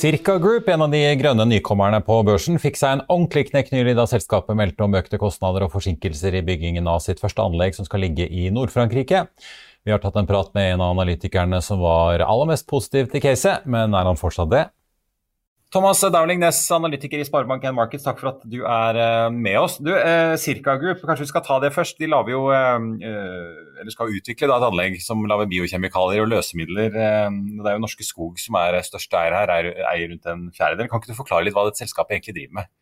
Circa Group, en av de grønne nykommerne på børsen, fikk seg en ordentlig knekk nylig da selskapet meldte om økte kostnader og forsinkelser i byggingen av sitt første anlegg som skal ligge i Nord-Frankrike. Vi har tatt en prat med en av analytikerne som var aller mest positiv til caset, men er han fortsatt det? Thomas Dowling Næss, analytiker i Sparebank1 Markets, takk for at du er eh, med oss. Du, eh, Circa Group, kanskje vi skal ta det først. De laver jo, eh, eller skal utvikle da, et anlegg som lager biokjemikalier og løsemidler. Det er jo Norske Skog som er største eier her, eier, rundt en fjerdedel. Kan ikke du forklare litt hva dette selskapet egentlig driver med?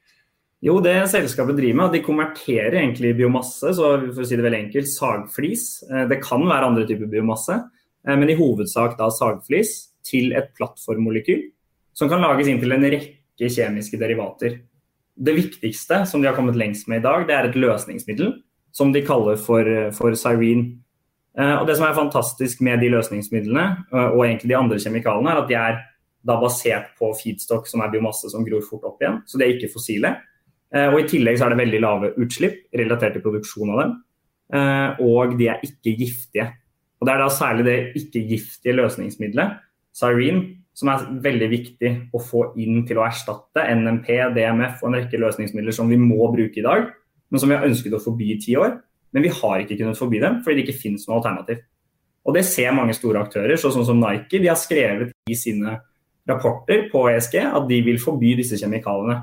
Jo, det selskapet driver med, de konverterer egentlig biomasse, så for å si det veldig enkelt, sagflis. Det kan være andre typer biomasse, men i hovedsak da sagflis til et plattformmolekyl som kan lages inn til en rekke kjemiske derivater. Det viktigste som de har kommet lengst med i dag, det er et løsningsmiddel som de kaller for, for Cyrene. Eh, Og Det som er fantastisk med de løsningsmidlene eh, og egentlig de andre kjemikalene, er at de er da basert på feedstock som er biomasse som gror fort opp igjen. Så de er ikke fossile. Eh, Og I tillegg så er det veldig lave utslipp relatert til produksjon av dem. Eh, Og de er ikke giftige. Og Det er da særlig det ikke-giftige løsningsmiddelet, Cyrene, som er veldig viktig å få inn til å erstatte NMP, DMF og en rekke løsningsmidler som vi må bruke i dag, men som vi har ønsket å forby i ti år. Men vi har ikke kunnet forby dem fordi det ikke finnes noe alternativ. Og Det ser mange store aktører, sånn som Nike. De har skrevet i sine rapporter på ESG at de vil forby disse kjemikaliene.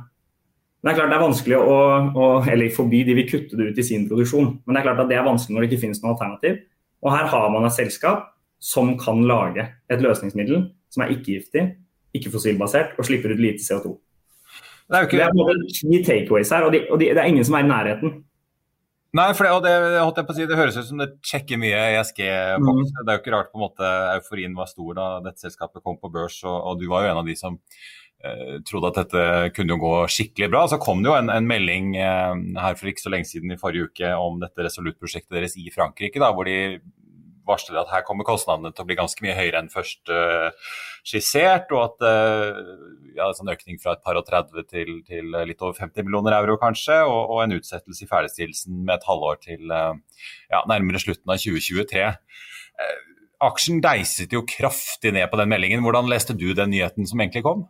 Men det er klart det er vanskelig å, å eller forby, de vil kutte det ut i sin produksjon. Men det er klart at det er vanskelig når det ikke finnes noe alternativ. Og her har man et selskap som kan lage et løsningsmiddel som er ikke-giftig, ikke-fossilbasert og slipper ut lite CO2. Det er jo Det er key takeaways her, og, de, og de, det er ingen som er i nærheten. Nei, for det, og det, si, det høres ut som det sjekker mye ESG-boks. Det er jo ikke rart på en måte euforien var stor da dette selskapet kom på børs, og, og du var jo en av de som eh, trodde at dette kunne jo gå skikkelig bra. Så kom det jo en, en melding eh, her for ikke så lenge siden i forrige uke om dette Resolute-prosjektet deres i Frankrike, da, hvor de varsler at her kommer kostnadene til å bli ganske mye høyere enn først eh, skissert, og at eh, ja, en sånn økning fra et par og 30 til, til litt over 50 millioner euro kanskje, og, og en utsettelse i ferdigstillelsen med et halvår til eh, ja, nærmere slutten av 2023. Eh, aksjen deiset jo kraftig ned på den meldingen. Hvordan leste du den nyheten som egentlig kom?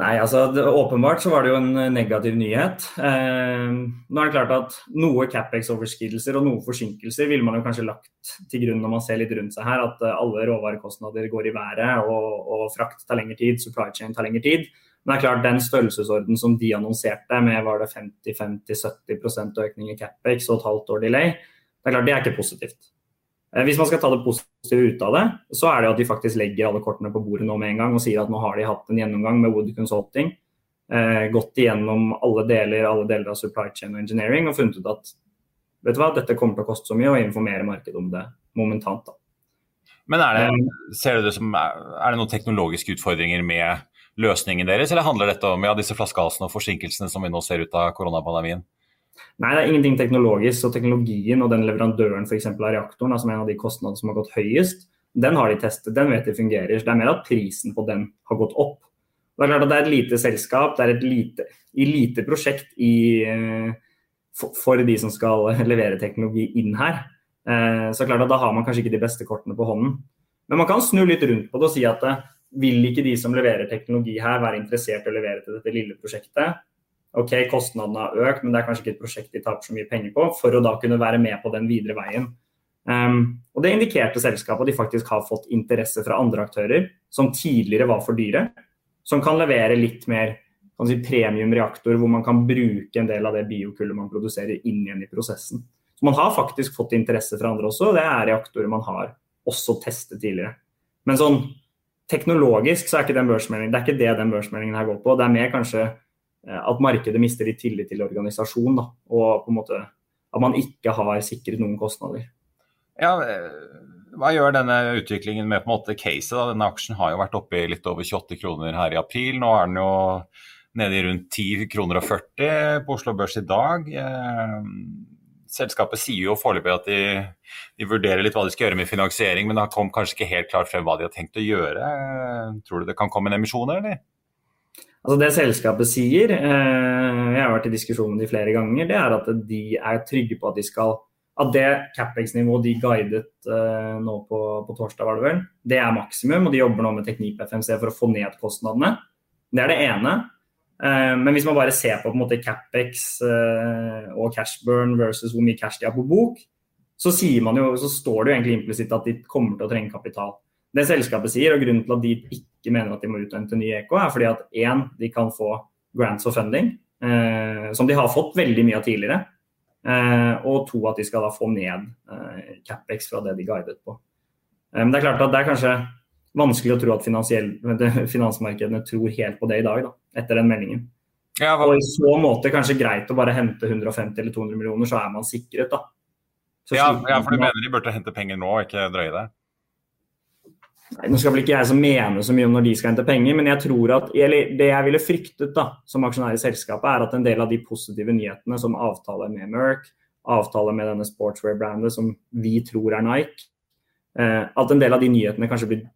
Nei, altså det, Åpenbart så var det jo en negativ nyhet. Eh, nå er det klart at Noe Capex-overskridelser og noe forsinkelser ville man jo kanskje lagt til grunn når man ser litt rundt seg her, at eh, alle råvarekostnader går i været og, og frakt tar lengre tid, supply chain tar lengre tid. Men det er klart den størrelsesorden som de annonserte med var det 50-50-70 økning i Capex og et halvt år delay, det er klart det er ikke positivt. Eh, Hvis man skal ta det positive ut av det, så er det at de faktisk legger alle kortene på bordet nå med en gang og sier at nå har de hatt en gjennomgang med Wood Consulting, eh, gått igjennom alle deler, alle deler av supply chain og engineering og funnet ut at vet du hva, dette kommer til å koste så mye, og informere markedet om det momentant. da. Men er det, ser du det som, er det noen teknologiske utfordringer med løsningen deres, eller handler dette om ja, disse flaskehalsene og forsinkelsene som vi nå ser ut av koronapandemien? Nei, det er ingenting teknologisk. Så teknologien og den leverandøren eksempel, av reaktoren, som er en av de kostnadene som har gått høyest, den har de testet. Den vet de fungerer. Så det er mer at prisen på den har gått opp. Det er klart at det er et lite selskap, det er et lite, lite prosjekt i, eh, for, for de som skal levere teknologi inn her. Eh, Så klart at da har man kanskje ikke de beste kortene på hånden. Men man kan snu litt rundt på det og si at eh, vil ikke de som leverer teknologi her være interessert i å levere til dette lille prosjektet? Ok, kostnadene har økt, men det er kanskje ikke et prosjekt de taper så mye penger på, for å da kunne være med på den videre veien. Um, og Det indikerte selskapet at de faktisk har fått interesse fra andre aktører som tidligere var for dyre, som kan levere litt mer si, premium reaktor, hvor man kan bruke en del av det biokullet man produserer inn igjen i prosessen. Så man har faktisk fått interesse fra andre også, og det er reaktorer man har også testet tidligere. Men sånn teknologisk så er ikke den børsmeldingen, det er ikke det den børsmeldingen her går på. Det er mer kanskje at markedet mister litt tillit til organisasjonen, da, og på en måte at man ikke har sikret noen kostnader. Ja, eh, hva gjør denne utviklingen med på en måte caset? da? Denne aksjen har jo vært oppe i litt over 28 kroner her i april. Nå er den jo nede i rundt 10 kroner og 40 på Oslo Børs i dag. Eh, selskapet sier jo foreløpig at de, de, vurderer litt hva de skal gjøre med finansiering, men det kom kanskje ikke helt klart frem hva de har tenkt å gjøre. Tror du det kan komme en emisjon, eller? Altså Det selskapet sier, eh, jeg har vært i diskusjon med de flere ganger, det er at de er trygge på at de skal at det Capex-nivået de guidet uh, nå på, på, torsdag, var det vel, det er maksimum. Og de jobber nå med Teknikk på FMC for å få ned kostnadene. Det er det ene. Uh, men hvis man bare ser på, på måte, Capex og cashburn versus hvor mye cash de har på bok, så, jo, så står det jo egentlig implisitt at de kommer til å trenge kapital. Det selskapet sier, og grunnen til at de ikke mener at de må uthente ny EK, er fordi at én, de kan få grants for funding, som de har fått veldig mye av tidligere. Eh, og to, at de skal da få ned eh, capex fra det de guidet på. Eh, men det er klart at det er kanskje vanskelig å tro at finansmarkedene tror helt på det i dag, da, etter den meldingen. Ja, og i så måte kanskje greit å bare hente 150 eller 200 millioner, så er man sikret, da. Ja, ja, for du mener de burde hente penger nå, ikke drøye det? Nå skal vel ikke jeg som mene så mye om når de skal hente penger, men jeg tror at, eller det jeg ville fryktet da, som aksjonær i selskapet, er at en del av de positive nyhetene som avtaler med Merck, avtaler med denne sportswear-brandet som vi tror er Nike, eh, at en del av de nyhetene kanskje blir,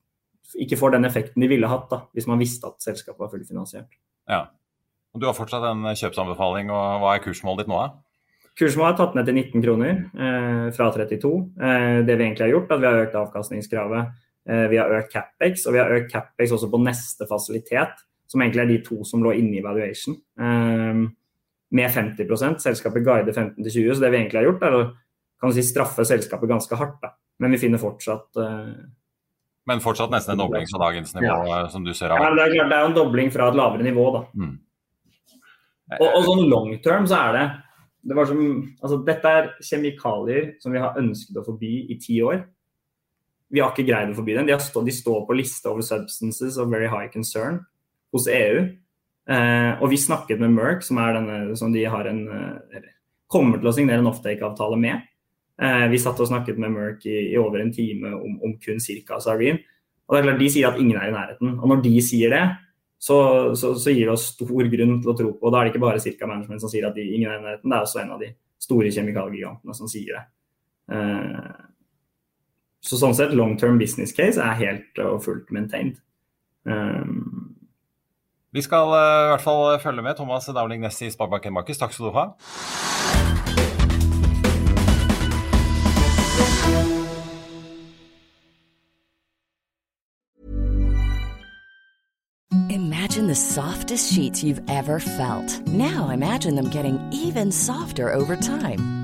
ikke får den effekten de ville hatt da, hvis man visste at selskapet var fullfinansiert. Ja. Og Du har fortsatt en kjøpsanbefaling, og hva er kursmålet ditt nå? da? Kursmålet er tatt ned til 19 kroner eh, fra 32. Eh, det vi egentlig har gjort, er at vi har økt avkastningskravet vi har økt Capex, og vi har økt Capex også på neste fasilitet, som egentlig er de to som lå inne i valuation, ehm, med 50% Selskapet guider 15-20, så det vi egentlig har gjort, er å kan si, straffe selskapet ganske hardt. Da. Men vi finner fortsatt uh, Men fortsatt nesten en dobling fra dagens nivå, ja. Eh, som du ser av? Ja, det er klart det er en dobling fra et lavere nivå, da. Mm. Og, og, sånn long term så er det, det som, altså, Dette er kjemikalier som vi har ønsket å forby i ti år. Vi har ikke greid å forby den. De, stå, de, står på liste over substances of very high concern hos EU. Eh, og vi snakket med Merck, som, denne, som de har en, eh, kommer til å signere en offtake-avtale med. Eh, vi satt og snakket med Merck i, i over en time om, om kun ca. Sarin. Og det er klart, De sier at ingen er i nærheten. Og når de sier det, så, så, så gir det oss stor grunn til å tro på. Og da er det ikke bare Circa Management som sier at de, ingen er i nærheten, det er også en av de store kjemikaliegigantene som sier det. Eh, så sånn sett, long term business case er helt og fullt maintained. Um, vi skal uh, i hvert fall følge med. Thomas Dowling Ness i Sparebanken Markus, takk skal du ha. Imagine the softest sheets you've ever felt. Now imagine them getting even softer over time.